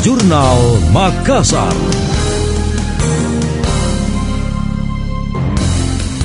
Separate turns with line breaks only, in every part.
Jurnal Makassar.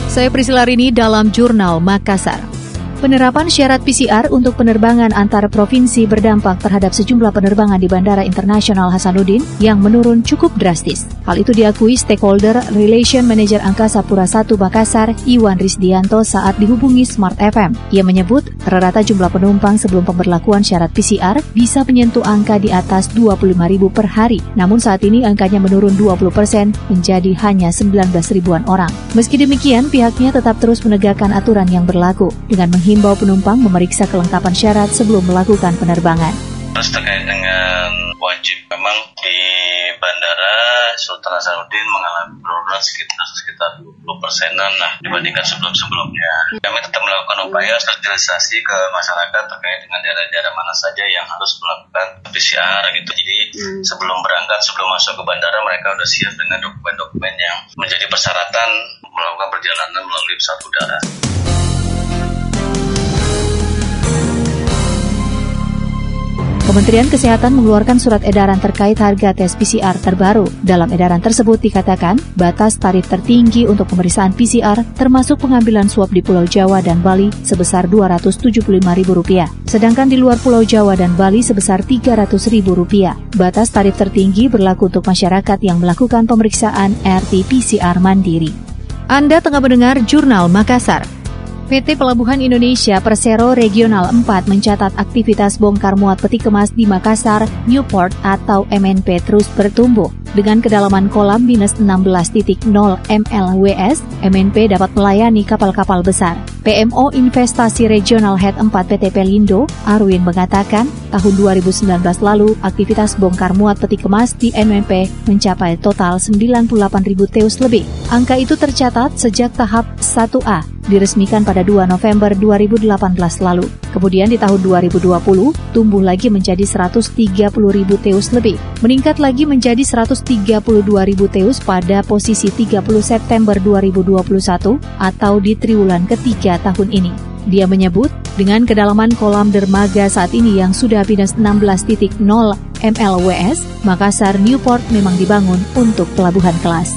Saya Priscila Rini dalam Jurnal Makassar. Penerapan syarat PCR untuk penerbangan antar provinsi berdampak terhadap sejumlah penerbangan di Bandara Internasional Hasanuddin yang menurun cukup drastis. Hal itu diakui stakeholder Relation Manager Angkasa Pura I Makassar, Iwan Risdianto saat dihubungi Smart FM. Ia menyebut rata jumlah penumpang sebelum pemberlakuan syarat PCR bisa menyentuh angka di atas 25 ribu per hari. Namun saat ini angkanya menurun 20 persen menjadi hanya 19 ribuan orang. Meski demikian, pihaknya tetap terus menegakkan aturan yang berlaku dengan menghimbau penumpang memeriksa kelengkapan syarat sebelum melakukan penerbangan.
Terus terkait dengan wajib, memang di Bandara Sultan Hasanuddin mengalami penurunan sekitar sekitar 20 persenan nah dibandingkan sebelum-sebelumnya. Kami tetap melakukan upaya sosialisasi ke masyarakat terkait dengan daerah-daerah mana saja yang harus melakukan PCR gitu. Jadi hmm. sebelum berangkat, sebelum masuk ke bandara mereka sudah siap dengan dokumen-dokumen yang menjadi persyaratan melakukan perjalanan melalui pesawat udara.
Kementerian Kesehatan mengeluarkan surat edaran terkait harga tes PCR terbaru. Dalam edaran tersebut dikatakan, batas tarif tertinggi untuk pemeriksaan PCR termasuk pengambilan swab di Pulau Jawa dan Bali sebesar Rp275.000. Sedangkan di luar Pulau Jawa dan Bali sebesar Rp300.000. Batas tarif tertinggi berlaku untuk masyarakat yang melakukan pemeriksaan RT-PCR mandiri. Anda tengah mendengar Jurnal Makassar. PT Pelabuhan Indonesia Persero Regional 4 mencatat aktivitas bongkar muat peti kemas di Makassar, Newport atau MNP terus bertumbuh. Dengan kedalaman kolam minus 16.0 mlws, MNP dapat melayani kapal-kapal besar. PMO Investasi Regional Head 4 PT Pelindo, Arwin mengatakan, tahun 2019 lalu aktivitas bongkar muat peti kemas di MNP mencapai total 98.000 teus lebih. Angka itu tercatat sejak tahap 1A diresmikan pada 2 November 2018 lalu. Kemudian di tahun 2020 tumbuh lagi menjadi 130 ribu teus lebih. Meningkat lagi menjadi 132 ribu teus pada posisi 30 September 2021 atau di triwulan ketiga tahun ini. Dia menyebut, dengan kedalaman kolam dermaga saat ini yang sudah minus 16.0 mlws, Makassar Newport memang dibangun untuk pelabuhan kelas.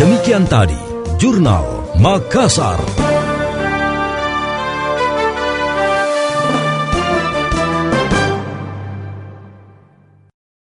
Demikian tadi, Jurnal Makassar.